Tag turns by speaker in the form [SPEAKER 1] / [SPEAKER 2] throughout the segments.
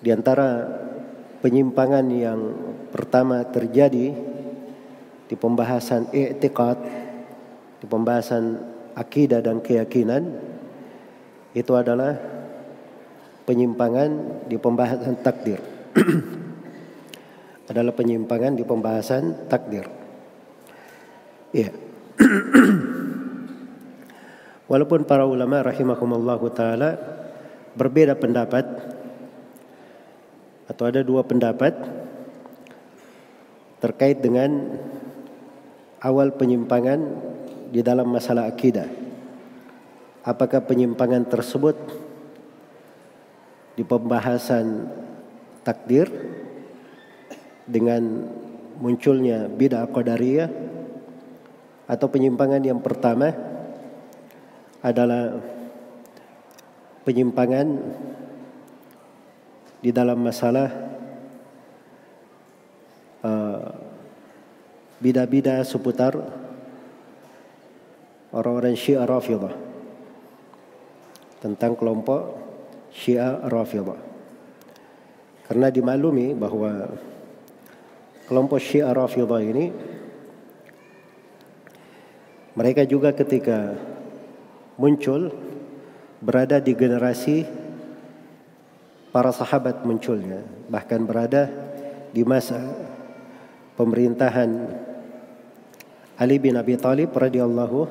[SPEAKER 1] Di antara penyimpangan yang pertama terjadi di pembahasan i'tiqad, di pembahasan akidah dan keyakinan itu adalah penyimpangan di pembahasan takdir. adalah penyimpangan di pembahasan takdir. Iya. Walaupun para ulama rahimahumallahu taala berbeda pendapat atau ada dua pendapat terkait dengan awal penyimpangan di dalam masalah akidah. Apakah penyimpangan tersebut di pembahasan takdir dengan munculnya bid'ah qadariyah atau penyimpangan yang pertama adalah penyimpangan di dalam masalah uh, bida-bida seputar orang-orang Syiah Rafidah tentang kelompok Syiah Rafidah. Karena dimaklumi bahwa kelompok Syiah Rafidah ini mereka juga ketika muncul berada di generasi para sahabat munculnya bahkan berada di masa pemerintahan Ali bin Abi Thalib radhiyallahu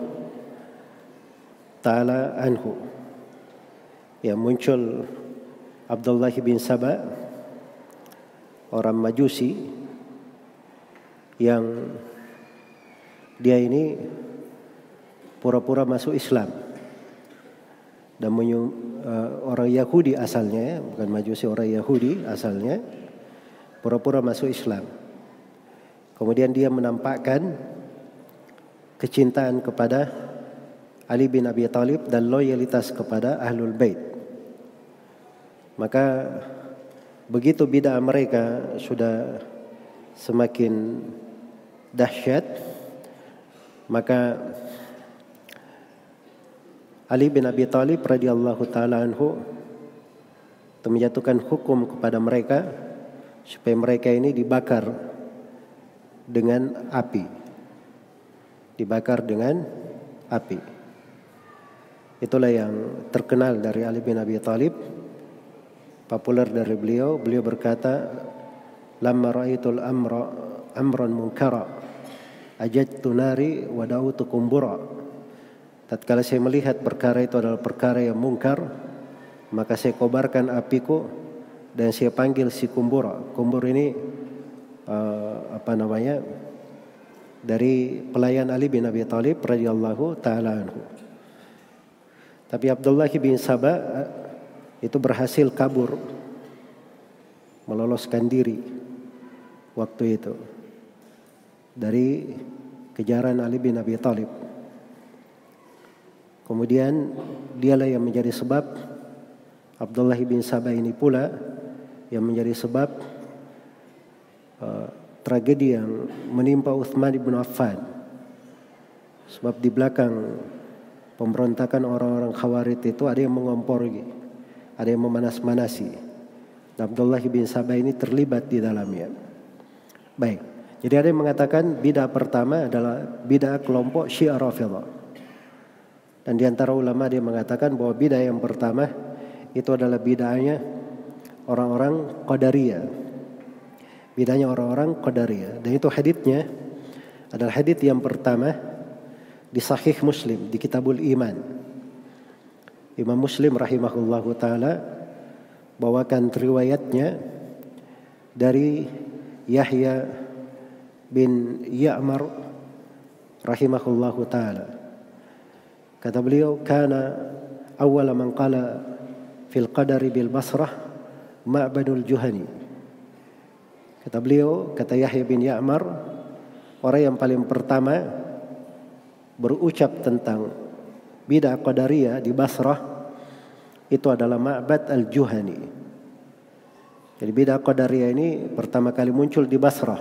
[SPEAKER 1] taala anhu. Yang muncul Abdullah bin Saba orang Majusi yang dia ini pura-pura masuk Islam dan uh, orang Yahudi asalnya, ya, bukan Majusi orang Yahudi asalnya, pura-pura masuk Islam. Kemudian dia menampakkan kecintaan kepada Ali bin Abi Thalib dan loyalitas kepada Ahlul Bait. Maka begitu bid'ah mereka sudah semakin dahsyat, maka Ali bin Abi Thalib radhiyallahu taala anhu menjatuhkan hukum kepada mereka supaya mereka ini dibakar dengan api. Dibakar dengan api. Itulah yang terkenal dari Ali bin Abi Thalib. Populer dari beliau, beliau berkata, "Lamma ra'aitul amra amran munkara, ajadtu nari wa da'utu kumbura." Tatkala saya melihat perkara itu adalah perkara yang mungkar, maka saya kobarkan apiku dan saya panggil si kumbur. Kumbur ini uh, apa namanya? Dari pelayan Ali bin Abi Thalib radhiyallahu taala anhu. Tapi Abdullah bin Sabah uh, itu berhasil kabur meloloskan diri waktu itu dari kejaran Ali bin Abi Thalib. Kemudian dialah yang menjadi sebab Abdullah bin Sabah ini pula yang menjadi sebab uh, tragedi yang menimpa Uthman bin Affan. Sebab di belakang pemberontakan orang-orang Khawarid itu ada yang mengompori, ada yang memanas-manasi. Abdullah bin Sabah ini terlibat di dalamnya. Baik. Jadi ada yang mengatakan bidah pertama adalah bidah kelompok Syiah Rafidah. Dan di antara ulama dia mengatakan bahwa bidah yang pertama itu adalah bidahnya orang-orang Qadariyah. Bidahnya orang-orang Qadariyah. Dan itu haditnya adalah hadit yang pertama di Sahih Muslim di Kitabul Iman. Imam Muslim rahimahullahu taala bawakan riwayatnya dari Yahya bin Ya'mar rahimahullahu taala. Kata beliau, "Kana awwala man qala fil qadari bil Basrah Ma'badul Juhani." Kata beliau, kata Yahya bin Ya'mar, orang yang paling pertama berucap tentang bidah qadariyah di Basrah itu adalah Ma'bad al-Juhani. Jadi bidah qadariyah ini pertama kali muncul di Basrah.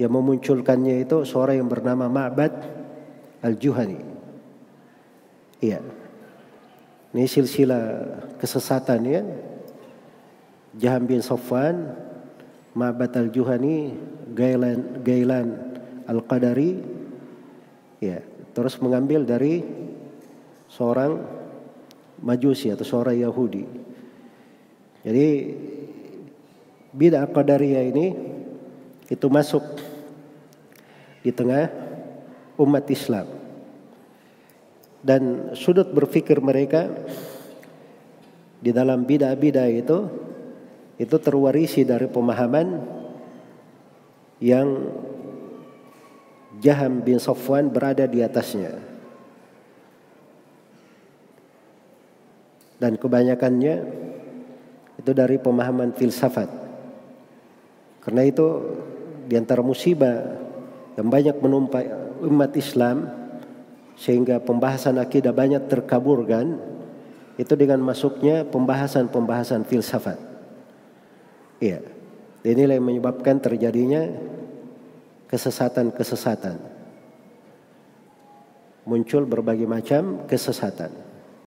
[SPEAKER 1] Yang memunculkannya itu seorang yang bernama Ma'bad Al-Juhani. Iya. Ini silsilah kesesatan ya. Jaham bin Sofwan, Ma'bad al-Juhani, Gailan, Gailan al-Qadari, ya, terus mengambil dari seorang Majusi atau seorang Yahudi. Jadi bid'ah qadariyah ini itu masuk di tengah umat Islam. Dan sudut berpikir mereka di dalam bid'ah-bid'ah itu itu terwarisi dari pemahaman yang Jaham bin Safwan berada di atasnya. Dan kebanyakannya itu dari pemahaman filsafat. Karena itu di antara musibah yang banyak menumpai umat Islam sehingga pembahasan akidah banyak terkaburkan itu dengan masuknya pembahasan-pembahasan filsafat. Iya. Inilah yang menyebabkan terjadinya kesesatan-kesesatan. Muncul berbagai macam kesesatan.